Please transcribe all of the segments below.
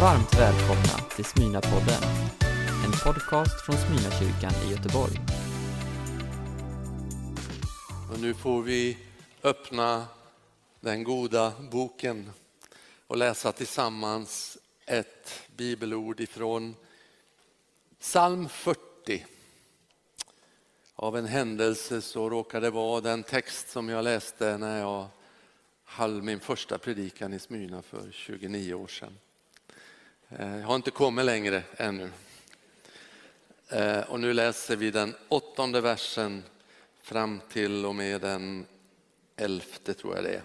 Varmt välkomna till Smyna-podden, en podcast från Smyna-kyrkan i Göteborg. Och nu får vi öppna den goda boken och läsa tillsammans ett bibelord ifrån psalm 40. Av en händelse så råkar det vara den text som jag läste när jag höll min första predikan i Smyrna för 29 år sedan. Eh, jag har inte kommit längre ännu. Eh, och nu läser vi den åttonde versen fram till och med den elfte tror jag det är.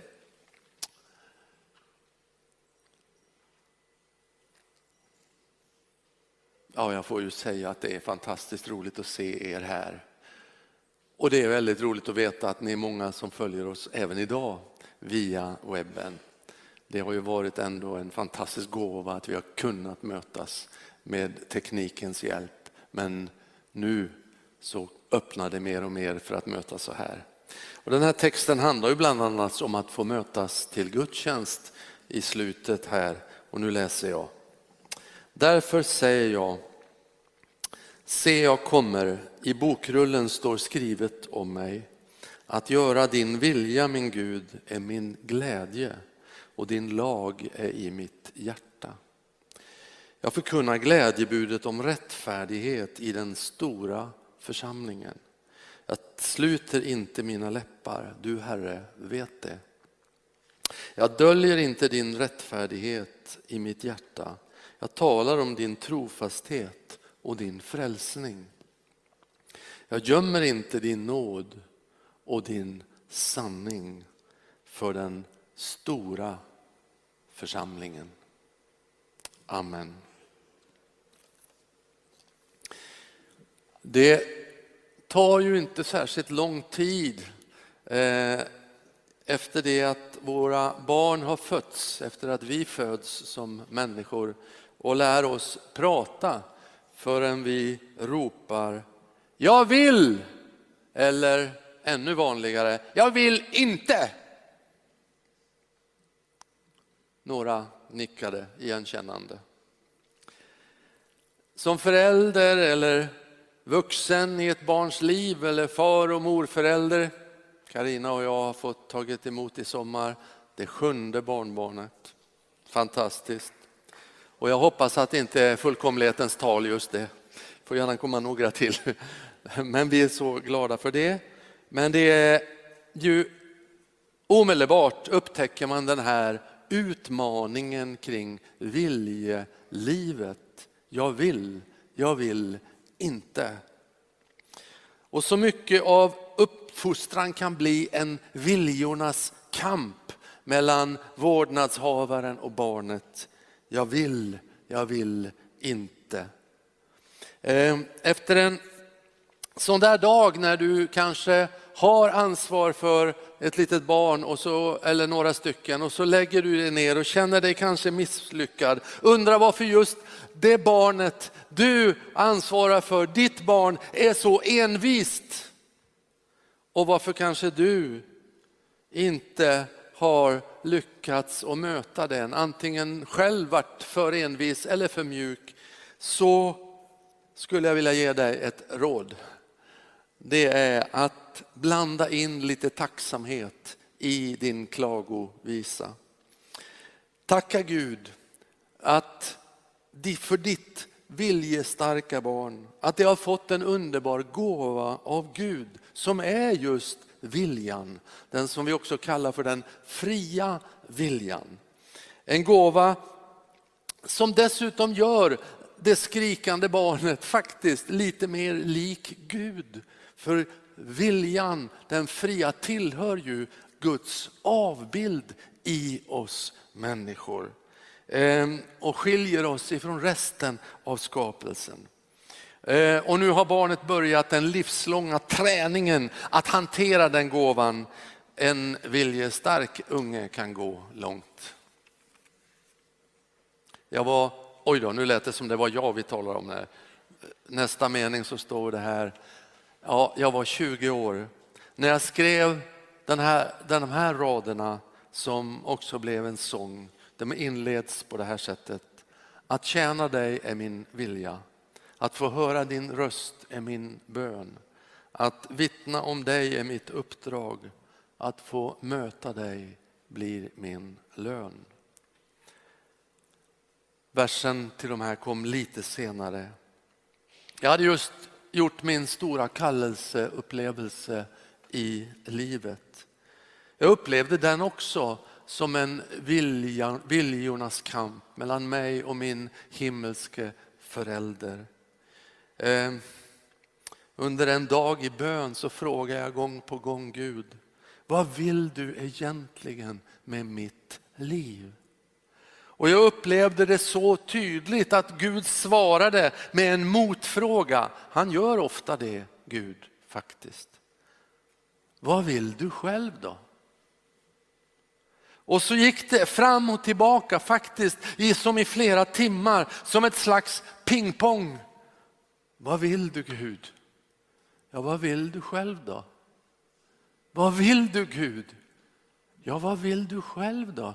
Ja, jag får ju säga att det är fantastiskt roligt att se er här. Och det är väldigt roligt att veta att ni är många som följer oss även idag via webben. Det har ju varit ändå en fantastisk gåva att vi har kunnat mötas med teknikens hjälp. Men nu så öppnar det mer och mer för att mötas så här. Och den här texten handlar ju bland annat om att få mötas till gudstjänst i slutet här. Och nu läser jag. Därför säger jag, se jag kommer, i bokrullen står skrivet om mig. Att göra din vilja min Gud är min glädje och din lag är i mitt hjärta. Jag förkunnar glädjebudet om rättfärdighet i den stora församlingen. Jag sluter inte mina läppar, du Herre vet det. Jag döljer inte din rättfärdighet i mitt hjärta. Jag talar om din trofasthet och din frälsning. Jag gömmer inte din nåd och din sanning för den stora församlingen. Amen. Det tar ju inte särskilt lång tid eh, efter det att våra barn har fötts, efter att vi föds som människor och lär oss prata förrän vi ropar Jag vill! Eller ännu vanligare, Jag vill inte! Några nickade igenkännande. Som förälder eller vuxen i ett barns liv eller far och morförälder. Karina och jag har fått tagit emot i sommar det sjunde barnbarnet. Fantastiskt. Och jag hoppas att det inte är fullkomlighetens tal just det. får gärna komma några till. Men vi är så glada för det. Men det är ju omedelbart upptäcker man den här utmaningen kring viljelivet. Jag vill, jag vill inte. Och så mycket av uppfostran kan bli en viljornas kamp mellan vårdnadshavaren och barnet. Jag vill, jag vill inte. Eh, efter en sån där dag när du kanske har ansvar för ett litet barn och så, eller några stycken och så lägger du dig ner och känner dig kanske misslyckad. Undrar varför just det barnet du ansvarar för, ditt barn, är så envist. Och varför kanske du inte har lyckats att möta den, antingen själv varit för envis eller för mjuk, så skulle jag vilja ge dig ett råd det är att blanda in lite tacksamhet i din klagovisa. Tacka Gud att för ditt viljestarka barn, att det har fått en underbar gåva av Gud som är just viljan. Den som vi också kallar för den fria viljan. En gåva som dessutom gör det skrikande barnet faktiskt lite mer lik Gud. För viljan, den fria, tillhör ju Guds avbild i oss människor ehm, och skiljer oss ifrån resten av skapelsen. Eh, och nu har barnet börjat den livslånga träningen att hantera den gåvan. En viljestark unge kan gå långt. Jag var, oj då, nu lät det som det var jag vi talar om. Här. Nästa mening så står det här, ja, jag var 20 år. När jag skrev den här, de här raderna som också blev en sång, de inleds på det här sättet. Att tjäna dig är min vilja. Att få höra din röst är min bön. Att vittna om dig är mitt uppdrag. Att få möta dig blir min lön. Versen till de här kom lite senare. Jag hade just gjort min stora kallelseupplevelse i livet. Jag upplevde den också som en vilja, viljornas kamp mellan mig och min himmelske förälder. Eh, under en dag i bön så frågar jag gång på gång Gud, vad vill du egentligen med mitt liv? Och jag upplevde det så tydligt att Gud svarade med en motfråga. Han gör ofta det, Gud, faktiskt. Vad vill du själv då? Och så gick det fram och tillbaka faktiskt som i flera timmar, som ett slags pingpong. Vad vill du Gud? Ja, vad vill du själv då? Vad vill du Gud? Ja, vad vill du själv då?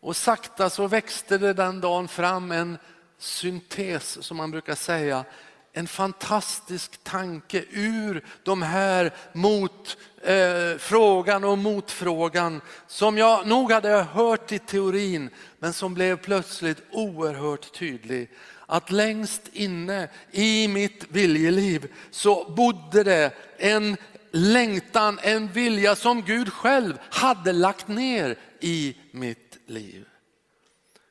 Och sakta så växte det den dagen fram en syntes som man brukar säga. En fantastisk tanke ur de här mot eh, frågan och motfrågan som jag nog hade hört i teorin men som blev plötsligt oerhört tydlig. Att längst inne i mitt viljeliv så bodde det en längtan, en vilja som Gud själv hade lagt ner i mitt liv.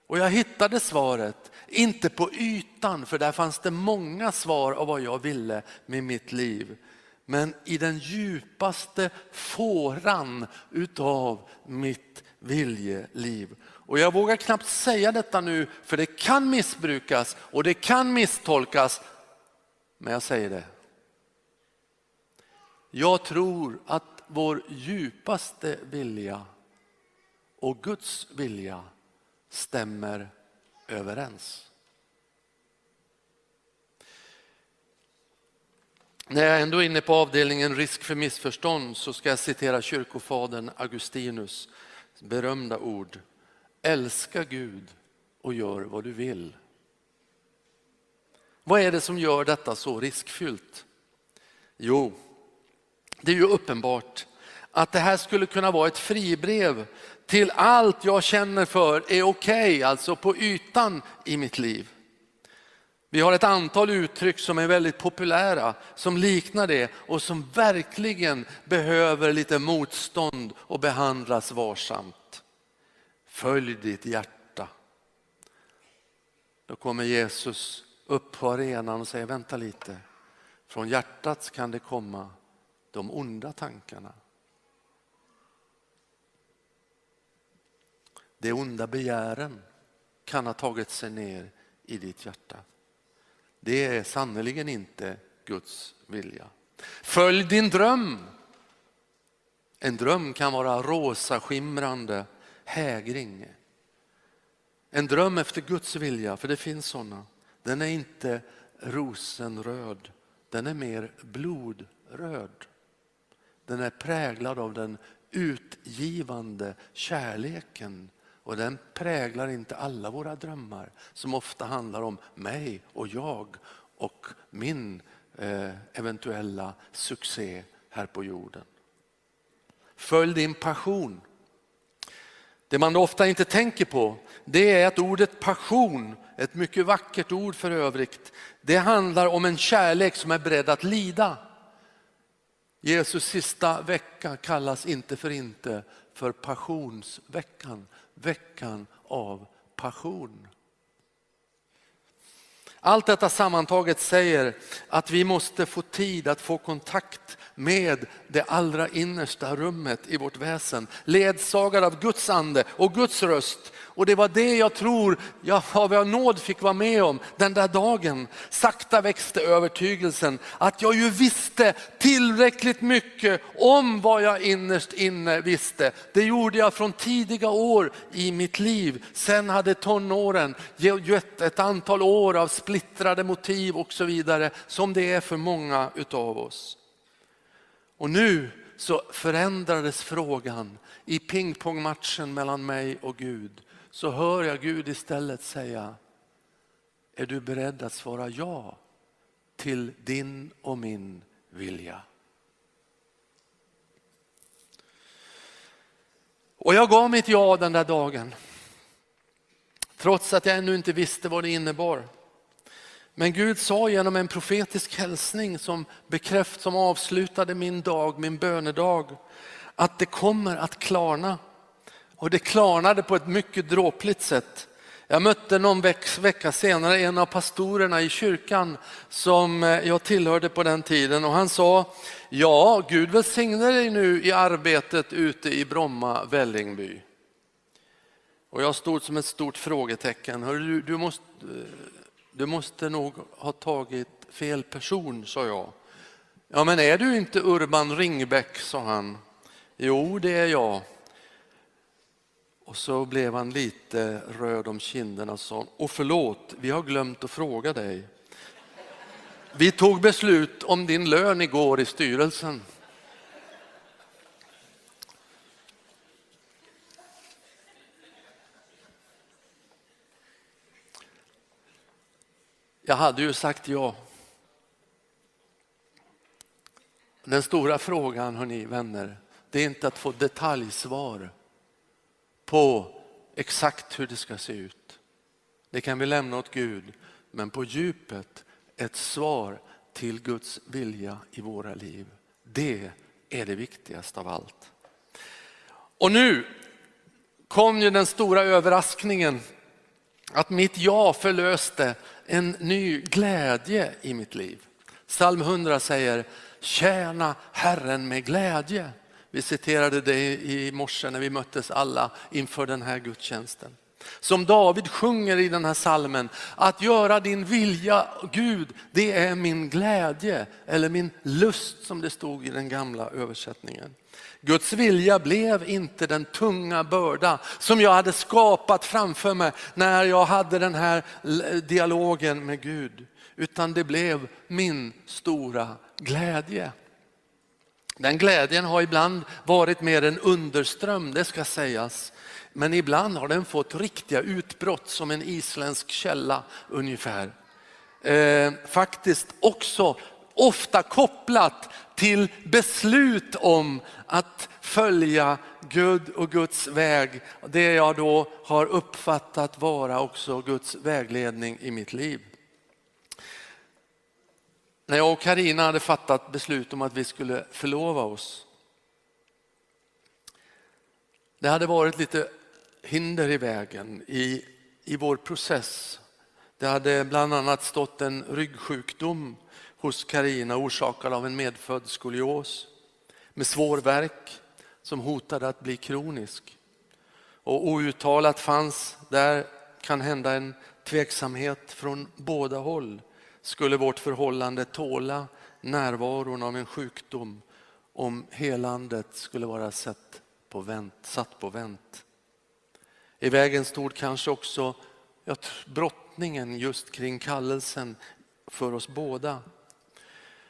Och jag hittade svaret, inte på ytan, för där fanns det många svar av vad jag ville med mitt liv. Men i den djupaste fåran utav mitt viljeliv. Och jag vågar knappt säga detta nu, för det kan missbrukas och det kan misstolkas. Men jag säger det. Jag tror att vår djupaste vilja och Guds vilja stämmer överens. När jag ändå är inne på avdelningen risk för missförstånd så ska jag citera kyrkofadern Augustinus berömda ord. Älska Gud och gör vad du vill. Vad är det som gör detta så riskfyllt? Jo, det är ju uppenbart att det här skulle kunna vara ett fribrev till allt jag känner för är okej, okay, alltså på ytan i mitt liv. Vi har ett antal uttryck som är väldigt populära, som liknar det och som verkligen behöver lite motstånd och behandlas varsamt. Följ ditt hjärta. Då kommer Jesus upp på arenan och säger, vänta lite, från hjärtat kan det komma de onda tankarna. De onda begären kan ha tagit sig ner i ditt hjärta. Det är sannerligen inte Guds vilja. Följ din dröm. En dröm kan vara rosa skimrande hägring. En dröm efter Guds vilja, för det finns sådana, den är inte rosenröd, den är mer blodröd. Den är präglad av den utgivande kärleken och den präglar inte alla våra drömmar som ofta handlar om mig och jag och min eh, eventuella succé här på jorden. Följ din passion. Det man ofta inte tänker på det är att ordet passion, ett mycket vackert ord för övrigt, det handlar om en kärlek som är beredd att lida. Jesus sista vecka kallas inte för inte för passionsveckan veckan av passion. Allt detta sammantaget säger att vi måste få tid att få kontakt med det allra innersta rummet i vårt väsen. Ledsagad av Guds ande och Guds röst. Och det var det jag tror jag av jag nåd fick vara med om den där dagen. Sakta växte övertygelsen att jag ju visste tillräckligt mycket om vad jag innerst inne visste. Det gjorde jag från tidiga år i mitt liv. Sen hade tonåren gett ett antal år av splittrade motiv och så vidare som det är för många utav oss. Och nu så förändrades frågan i pingpongmatchen mellan mig och Gud. så hör jag Gud istället säga, är du beredd att svara ja till din och min vilja? Och jag gav mitt ja den där dagen. Trots att jag ännu inte visste vad det innebar. Men Gud sa genom en profetisk hälsning som bekräft, som avslutade min dag, min bönedag, att det kommer att klarna. Och det klarnade på ett mycket dråpligt sätt. Jag mötte någon vecka senare en av pastorerna i kyrkan som eh, jag tillhörde på den tiden och han sa, ja Gud välsigne dig nu i arbetet ute i Bromma Vällingby. Och jag stod som ett stort frågetecken. Du, du, måste, eh, du måste nog ha tagit fel person, sa jag. Ja, men är du inte Urban Ringbäck, sa han. Jo, det är jag. Och så blev han lite röd om kinderna och sa, och förlåt, vi har glömt att fråga dig. Vi tog beslut om din lön igår i styrelsen. Jag hade ju sagt ja. Den stora frågan, hörni vänner, det är inte att få detaljsvar på exakt hur det ska se ut. Det kan vi lämna åt Gud, men på djupet ett svar till Guds vilja i våra liv. Det är det viktigaste av allt. Och nu kom ju den stora överraskningen att mitt ja förlöste en ny glädje i mitt liv. Psalm 100 säger, tjäna Herren med glädje. Vi citerade det i morse när vi möttes alla inför den här gudstjänsten. Som David sjunger i den här salmen, att göra din vilja Gud, det är min glädje eller min lust som det stod i den gamla översättningen. Guds vilja blev inte den tunga börda som jag hade skapat framför mig när jag hade den här dialogen med Gud. Utan det blev min stora glädje. Den glädjen har ibland varit mer en underström, det ska sägas. Men ibland har den fått riktiga utbrott som en isländsk källa ungefär. Eh, faktiskt också ofta kopplat till beslut om att följa Gud och Guds väg. Det jag då har uppfattat vara också Guds vägledning i mitt liv. När jag och Karina hade fattat beslut om att vi skulle förlova oss. Det hade varit lite hinder i vägen i, i vår process. Det hade bland annat stått en ryggsjukdom hos Karina orsakad av en medfödd skolios med svår verk som hotade att bli kronisk. Och outtalat fanns där kan hända en tveksamhet från båda håll. Skulle vårt förhållande tåla närvaron av en sjukdom om helandet skulle vara satt på vänt? Satt på vänt. I vägen stod kanske också ja, brottningen just kring kallelsen för oss båda.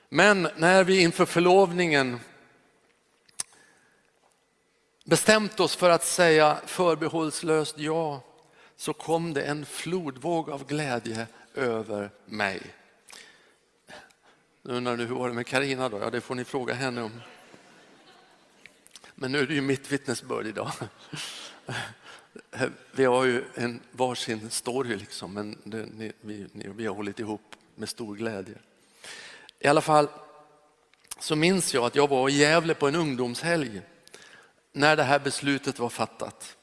Men när vi inför förlovningen bestämt oss för att säga förbehållslöst ja, så kom det en flodvåg av glädje över mig. Nu undrar du hur var det med Karina då? Ja, det får ni fråga henne om. Men nu är det ju mitt vittnesbörd idag. Vi har ju en varsin story liksom, men det, ni, vi, vi har hållit ihop med stor glädje. I alla fall så minns jag att jag var i Gävle på en ungdomshelg när det här beslutet var fattat.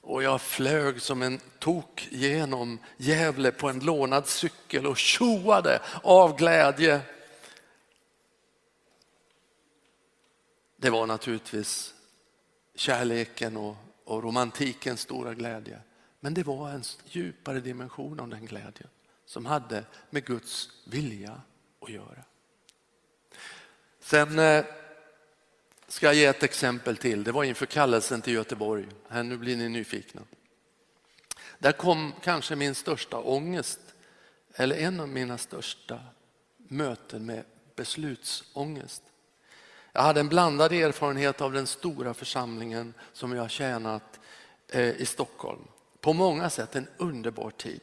Och jag flög som en tok genom Gävle på en lånad cykel och tjoade av glädje. Det var naturligtvis kärleken och, och romantikens stora glädje. Men det var en djupare dimension av den glädjen som hade med Guds vilja att göra. Sen eh, ska jag ge ett exempel till. Det var inför kallelsen till Göteborg. Här, nu blir ni nyfikna. Där kom kanske min största ångest, eller en av mina största möten med beslutsångest. Jag hade en blandad erfarenhet av den stora församlingen som jag har tjänat eh, i Stockholm. på många sätt en underbar tid.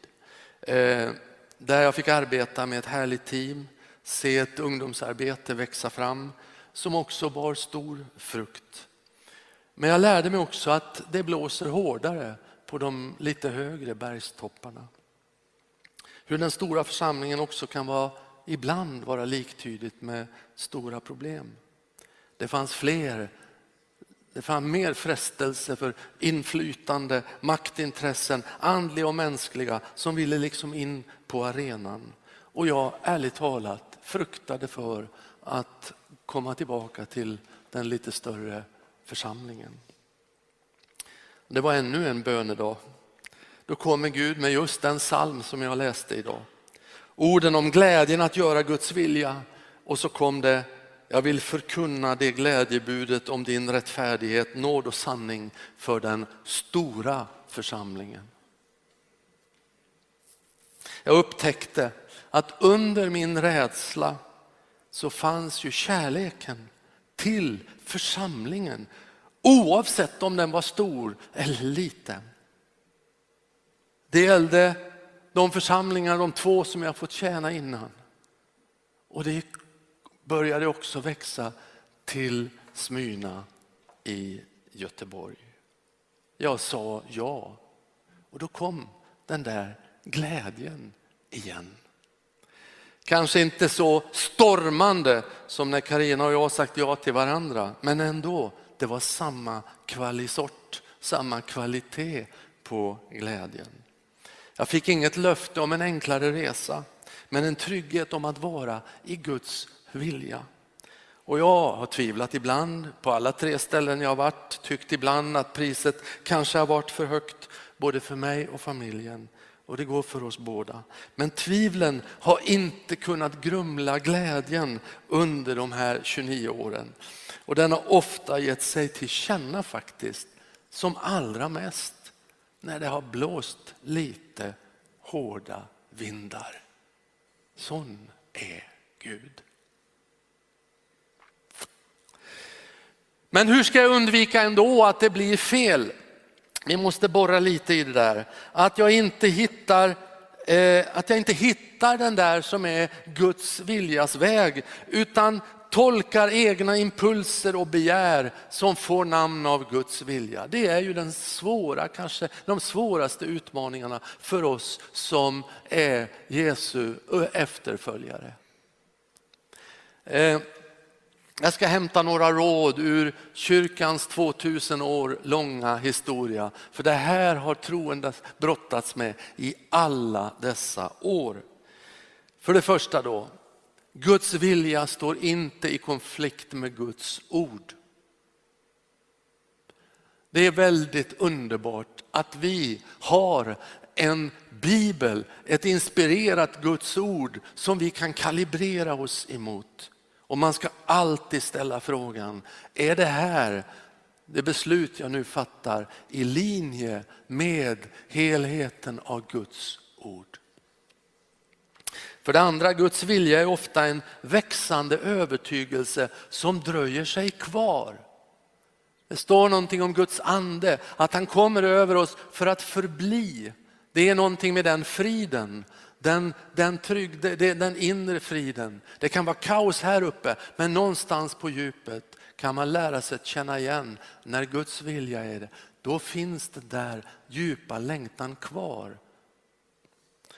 Eh, där jag fick arbeta med ett härligt team, se ett ungdomsarbete växa fram som också bar stor frukt. Men jag lärde mig också att det blåser hårdare på de lite högre bergstopparna. Hur den stora församlingen också kan vara, ibland vara liktydigt med stora problem. Det fanns fler det fanns mer frestelse för inflytande, maktintressen, andliga och mänskliga som ville liksom in på arenan. Och jag ärligt talat fruktade för att komma tillbaka till den lite större församlingen. Det var ännu en bönedag. Då kommer Gud med just den psalm som jag läste idag. Orden om glädjen att göra Guds vilja och så kom det jag vill förkunna det glädjebudet om din rättfärdighet, nåd och sanning för den stora församlingen. Jag upptäckte att under min rädsla så fanns ju kärleken till församlingen oavsett om den var stor eller liten. Det gällde de församlingar, de två som jag fått tjäna innan. Och det började också växa till Smyrna i Göteborg. Jag sa ja och då kom den där glädjen igen. Kanske inte så stormande som när Karina och jag sagt ja till varandra, men ändå, det var samma kvalisort, samma kvalitet på glädjen. Jag fick inget löfte om en enklare resa, men en trygghet om att vara i Guds vilja. Och jag har tvivlat ibland på alla tre ställen jag har varit, tyckt ibland att priset kanske har varit för högt både för mig och familjen. Och det går för oss båda. Men tvivlen har inte kunnat grumla glädjen under de här 29 åren. Och den har ofta gett sig till känna faktiskt, som allra mest när det har blåst lite hårda vindar. Sån är Gud. Men hur ska jag undvika ändå att det blir fel? Vi måste borra lite i det där. Att jag inte hittar, eh, att jag inte hittar den där som är Guds viljas väg, utan tolkar egna impulser och begär som får namn av Guds vilja. Det är ju den svåra, kanske de svåraste utmaningarna för oss som är Jesu eh, efterföljare. Eh, jag ska hämta några råd ur kyrkans 2000 år långa historia. För det här har troende brottats med i alla dessa år. För det första då, Guds vilja står inte i konflikt med Guds ord. Det är väldigt underbart att vi har en bibel, ett inspirerat Guds ord som vi kan kalibrera oss emot. Och man ska alltid ställa frågan, är det här det beslut jag nu fattar i linje med helheten av Guds ord? För det andra, Guds vilja är ofta en växande övertygelse som dröjer sig kvar. Det står någonting om Guds ande, att han kommer över oss för att förbli. Det är någonting med den friden den, den, trygg, den inre friden. Det kan vara kaos här uppe men någonstans på djupet kan man lära sig att känna igen när Guds vilja är det. Då finns det där djupa längtan kvar.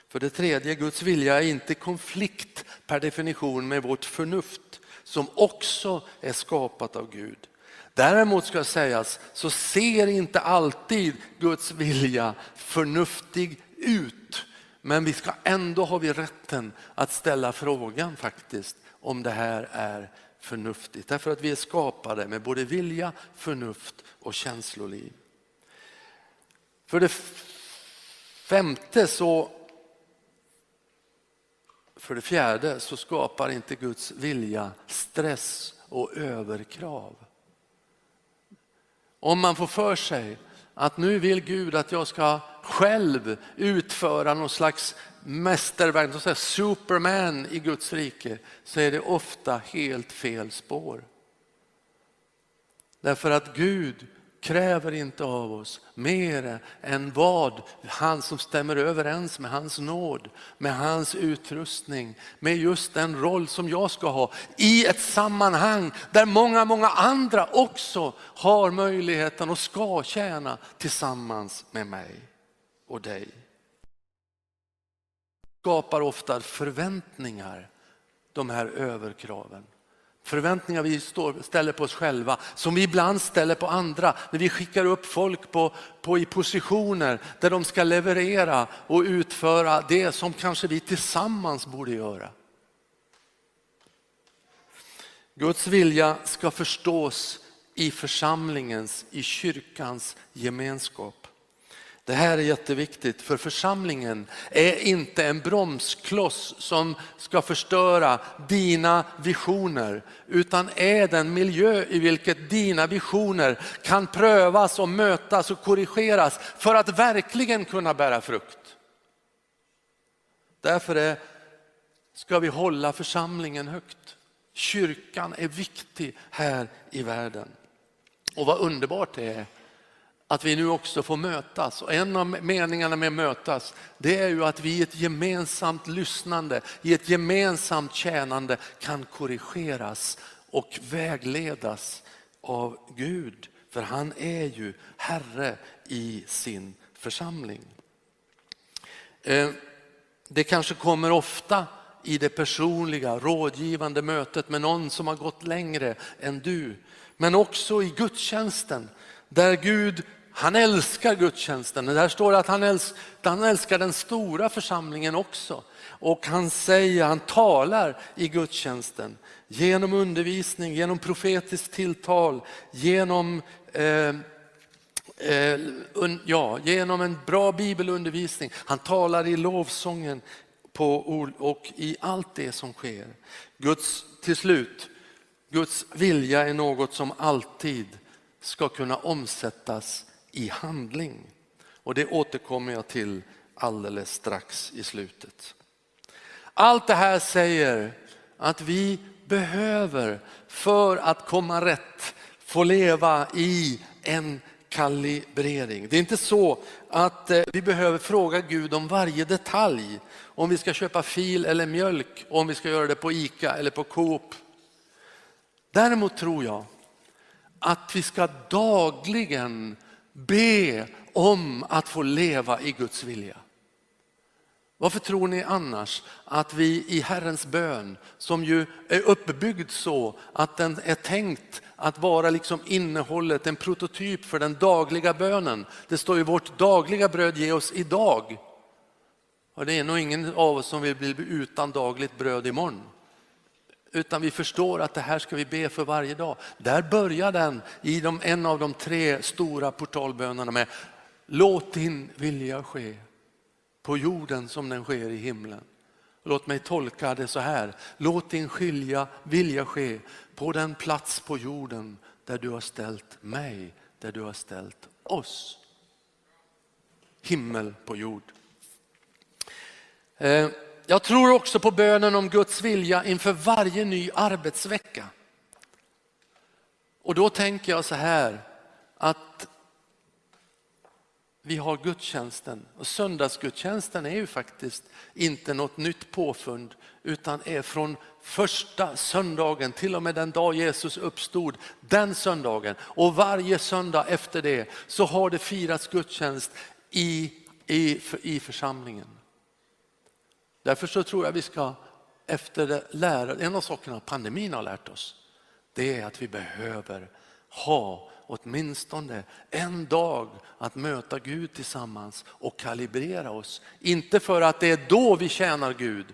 För det tredje, Guds vilja är inte konflikt per definition med vårt förnuft som också är skapat av Gud. Däremot ska sägas så ser inte alltid Guds vilja förnuftig ut. Men vi ska ändå har vi rätten att ställa frågan faktiskt om det här är förnuftigt. Därför att vi är skapade med både vilja, förnuft och känsloliv. För det femte så för det fjärde så skapar inte Guds vilja stress och överkrav. Om man får för sig att nu vill Gud att jag ska själv utföra någon slags mästerverk, superman i Guds rike, så är det ofta helt fel spår. Därför att Gud kräver inte av oss mer än vad han som stämmer överens med hans nåd, med hans utrustning, med just den roll som jag ska ha i ett sammanhang där många, många andra också har möjligheten och ska tjäna tillsammans med mig och dig. Skapar ofta förväntningar, de här överkraven. Förväntningar vi ställer på oss själva, som vi ibland ställer på andra. När vi skickar upp folk på, på i positioner där de ska leverera och utföra det som kanske vi tillsammans borde göra. Guds vilja ska förstås i församlingens, i kyrkans gemenskap. Det här är jätteviktigt för församlingen är inte en bromskloss som ska förstöra dina visioner utan är den miljö i vilket dina visioner kan prövas och mötas och korrigeras för att verkligen kunna bära frukt. Därför är, ska vi hålla församlingen högt. Kyrkan är viktig här i världen. Och vad underbart det är att vi nu också får mötas. Och en av meningarna med mötas, det är ju att vi i ett gemensamt lyssnande, i ett gemensamt tjänande kan korrigeras och vägledas av Gud. För han är ju Herre i sin församling. Eh, det kanske kommer ofta i det personliga rådgivande mötet med någon som har gått längre än du. Men också i gudstjänsten där Gud han älskar gudstjänsten. Där står att han älskar, han älskar den stora församlingen också. Och han säger, han talar i gudstjänsten genom undervisning, genom profetiskt tilltal, genom eh, eh, un, ja, genom en bra bibelundervisning. Han talar i lovsången på, och i allt det som sker. Guds, till slut, Guds vilja är något som alltid ska kunna omsättas i handling. Och det återkommer jag till alldeles strax i slutet. Allt det här säger att vi behöver för att komma rätt få leva i en kalibrering. Det är inte så att eh, vi behöver fråga Gud om varje detalj. Om vi ska köpa fil eller mjölk, om vi ska göra det på ICA eller på Coop. Däremot tror jag att vi ska dagligen Be om att få leva i Guds vilja. Varför tror ni annars att vi i Herrens bön, som ju är uppbyggd så att den är tänkt att vara liksom innehållet, en prototyp för den dagliga bönen. Det står ju vårt dagliga bröd ge oss idag. Och det är nog ingen av oss som vill bli utan dagligt bröd imorgon. Utan vi förstår att det här ska vi be för varje dag. Där börjar den i de, en av de tre stora portalbönerna med Låt din vilja ske på jorden som den sker i himlen. Låt mig tolka det så här. Låt din skilja, vilja ske på den plats på jorden där du har ställt mig, där du har ställt oss. Himmel på jord. Eh. Jag tror också på bönen om Guds vilja inför varje ny arbetsvecka. Och då tänker jag så här att vi har gudstjänsten och söndagsgudstjänsten är ju faktiskt inte något nytt påfund utan är från första söndagen till och med den dag Jesus uppstod, den söndagen. Och varje söndag efter det så har det firats gudstjänst i, i, i församlingen. Därför så tror jag vi ska efter det lära, en av sakerna pandemin har lärt oss, det är att vi behöver ha åtminstone en dag att möta Gud tillsammans och kalibrera oss. Inte för att det är då vi tjänar Gud,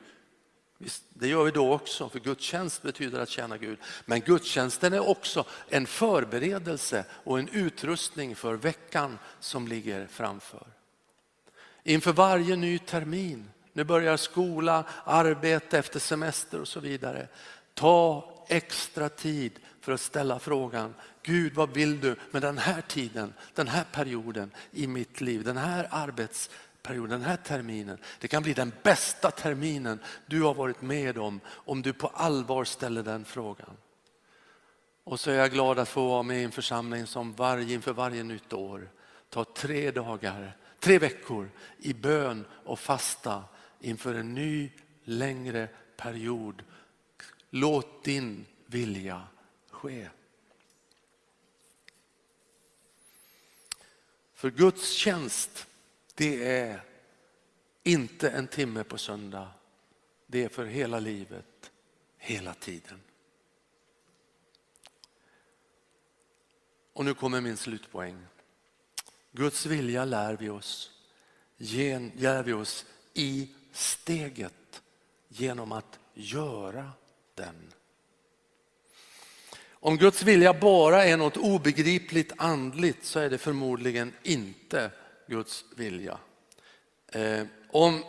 det gör vi då också, för gudstjänst betyder att tjäna Gud. Men gudstjänsten är också en förberedelse och en utrustning för veckan som ligger framför. Inför varje ny termin nu börjar skola, arbete efter semester och så vidare. Ta extra tid för att ställa frågan, Gud vad vill du med den här tiden, den här perioden i mitt liv, den här arbetsperioden, den här terminen. Det kan bli den bästa terminen du har varit med om, om du på allvar ställer den frågan. Och så är jag glad att få vara med i en församling som varje, inför varje nytt år tar tre dagar, tre veckor i bön och fasta inför en ny längre period. Låt din vilja ske. För Guds tjänst, det är inte en timme på söndag. Det är för hela livet, hela tiden. Och nu kommer min slutpoäng. Guds vilja lär vi oss, lär vi oss i steget genom att göra den. Om Guds vilja bara är något obegripligt andligt så är det förmodligen inte Guds vilja. Eh, om,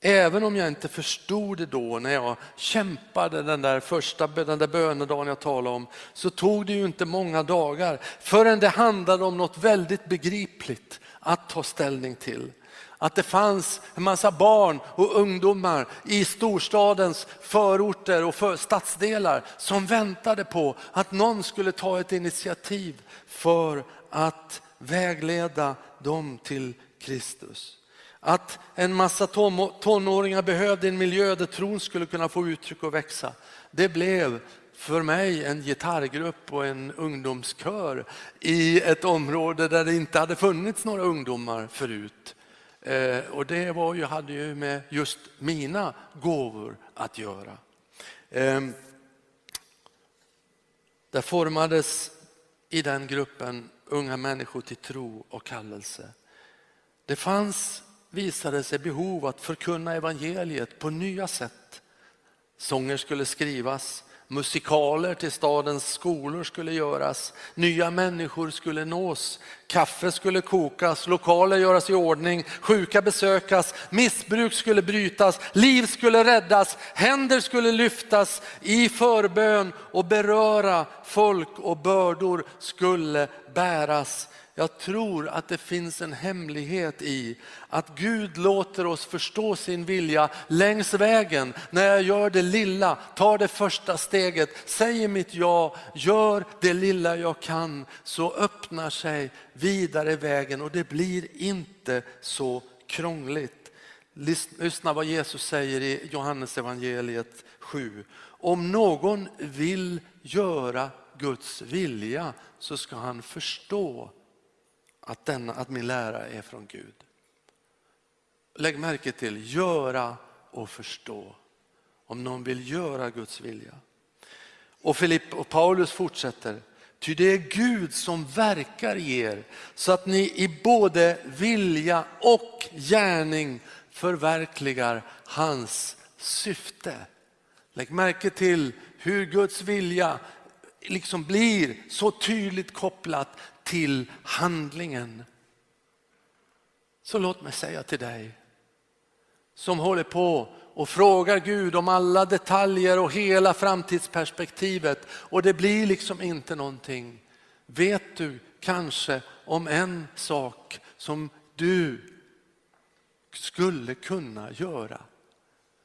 även om jag inte förstod det då när jag kämpade den där första den där bönedagen jag talade om så tog det ju inte många dagar förrän det handlade om något väldigt begripligt att ta ställning till att det fanns en massa barn och ungdomar i storstadens förorter och för stadsdelar som väntade på att någon skulle ta ett initiativ för att vägleda dem till Kristus. Att en massa tonåringar behövde en miljö där tron skulle kunna få uttryck och växa. Det blev för mig en gitarrgrupp och en ungdomskör i ett område där det inte hade funnits några ungdomar förut. Eh, och det var ju, hade ju med just mina gåvor att göra. Eh, där formades i den gruppen unga människor till tro och kallelse. Det fanns, visade sig, behov att förkunna evangeliet på nya sätt. Sånger skulle skrivas, Musikaler till stadens skolor skulle göras, nya människor skulle nås, kaffe skulle kokas, lokaler göras i ordning, sjuka besökas, missbruk skulle brytas, liv skulle räddas, händer skulle lyftas i förbön och beröra folk och bördor skulle bäras. Jag tror att det finns en hemlighet i att Gud låter oss förstå sin vilja längs vägen. När jag gör det lilla, tar det första steget, säger mitt ja, gör det lilla jag kan, så öppnar sig vidare vägen och det blir inte så krångligt. Lyssna vad Jesus säger i Johannes evangeliet 7. Om någon vill göra Guds vilja så ska han förstå att, denna, att min lära är från Gud. Lägg märke till göra och förstå. Om någon vill göra Guds vilja. Och Filipp och Paulus fortsätter. Ty det är Gud som verkar i er så att ni i både vilja och gärning förverkligar hans syfte. Lägg märke till hur Guds vilja liksom blir så tydligt kopplat till handlingen. Så låt mig säga till dig som håller på och frågar Gud om alla detaljer och hela framtidsperspektivet och det blir liksom inte någonting. Vet du kanske om en sak som du skulle kunna göra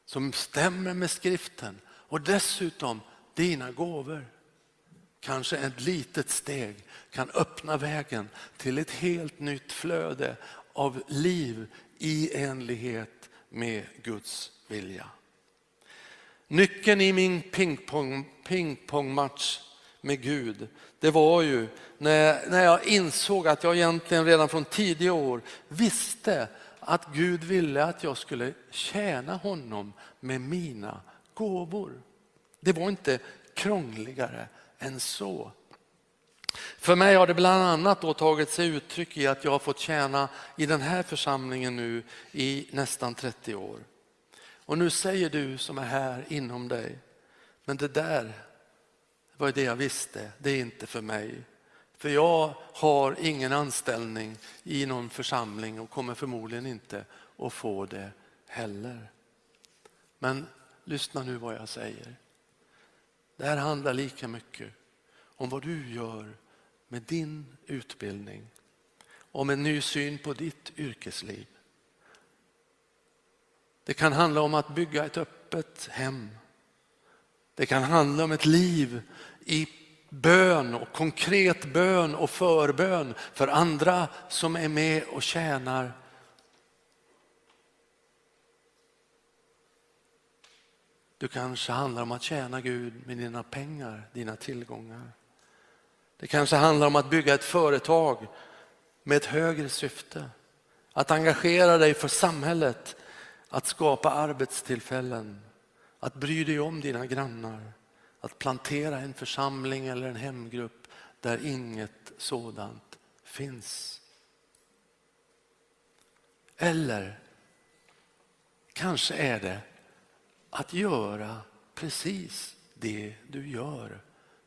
som stämmer med skriften och dessutom dina gåvor? Kanske ett litet steg kan öppna vägen till ett helt nytt flöde av liv i enlighet med Guds vilja. Nyckeln i min pingpong, pingpongmatch med Gud, det var ju när, när jag insåg att jag egentligen redan från tidiga år visste att Gud ville att jag skulle tjäna honom med mina gåvor. Det var inte krångligare än så. För mig har det bland annat då tagit sig uttryck i att jag har fått tjäna i den här församlingen nu i nästan 30 år. Och nu säger du som är här inom dig, men det där var det jag visste, det är inte för mig. För jag har ingen anställning i någon församling och kommer förmodligen inte att få det heller. Men lyssna nu vad jag säger. Det här handlar lika mycket om vad du gör med din utbildning, om en ny syn på ditt yrkesliv. Det kan handla om att bygga ett öppet hem Det kan handla om ett liv i bön och konkret bön och förbön för andra som är med och tjänar. Du kanske handlar om att tjäna Gud med dina pengar, dina tillgångar. Det kanske handlar om att bygga ett företag med ett högre syfte. Att engagera dig för samhället, att skapa arbetstillfällen, att bry dig om dina grannar, att plantera en församling eller en hemgrupp där inget sådant finns. Eller kanske är det att göra precis det du gör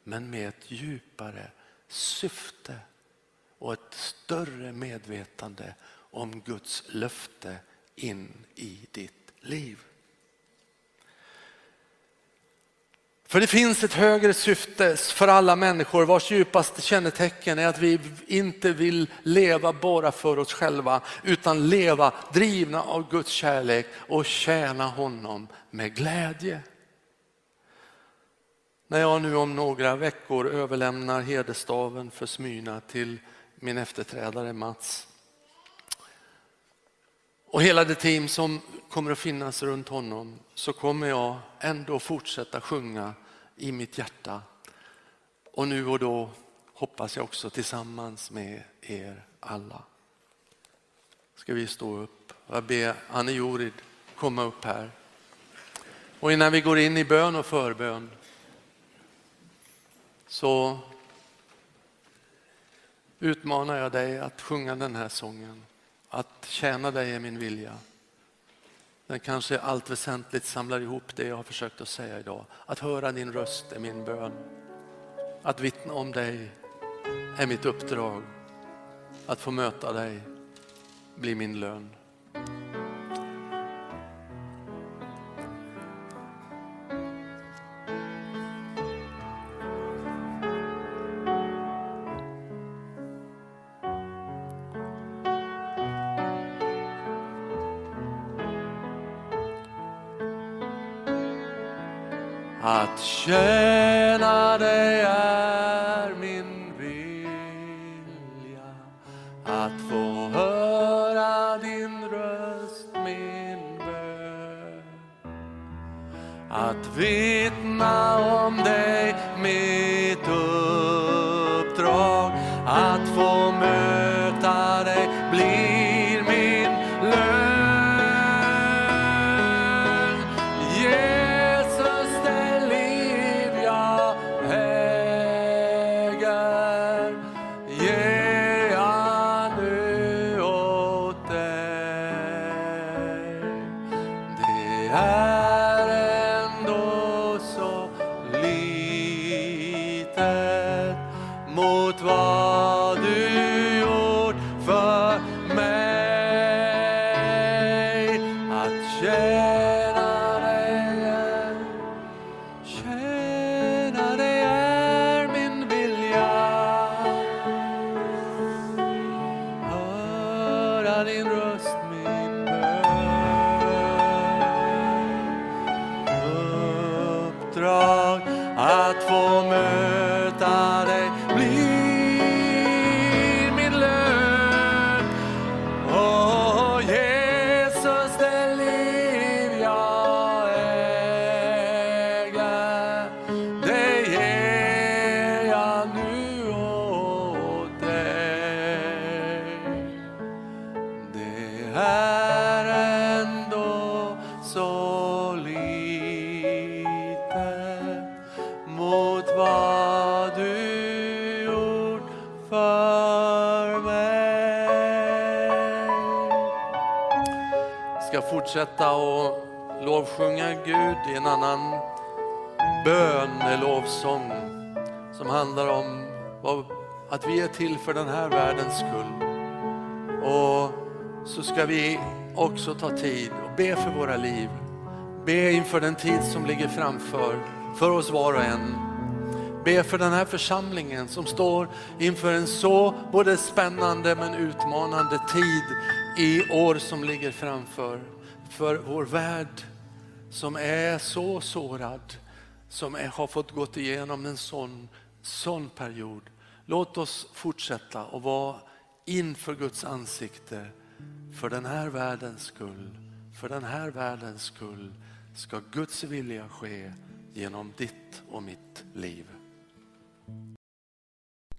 men med ett djupare syfte och ett större medvetande om Guds löfte in i ditt liv. För det finns ett högre syfte för alla människor vars djupaste kännetecken är att vi inte vill leva bara för oss själva utan leva drivna av Guds kärlek och tjäna honom med glädje. När jag nu om några veckor överlämnar hederstaven för Smyna till min efterträdare Mats och hela det team som kommer att finnas runt honom så kommer jag ändå fortsätta sjunga i mitt hjärta. Och nu och då hoppas jag också tillsammans med er alla. Ska vi stå upp? Jag ber Anne Jorid komma upp här. Och innan vi går in i bön och förbön så utmanar jag dig att sjunga den här sången. Att tjäna dig är min vilja. Den kanske allt väsentligt samlar ihop det jag har försökt att säga idag. Att höra din röst är min bön. Att vittna om dig är mitt uppdrag. Att få möta dig blir min lön. Att tjäna ska fortsätta och lovsjunga Gud i en annan bön, eller lovsång som handlar om att vi är till för den här världens skull. Och så ska vi också ta tid och be för våra liv. Be inför den tid som ligger framför, för oss var och en. Be för den här församlingen som står inför en så både spännande men utmanande tid i år som ligger framför. För vår värld som är så sårad, som är, har fått gått igenom en sån, sån period. Låt oss fortsätta och vara inför Guds ansikte för den här världens skull. För den här världens skull ska Guds vilja ske genom ditt och mitt liv.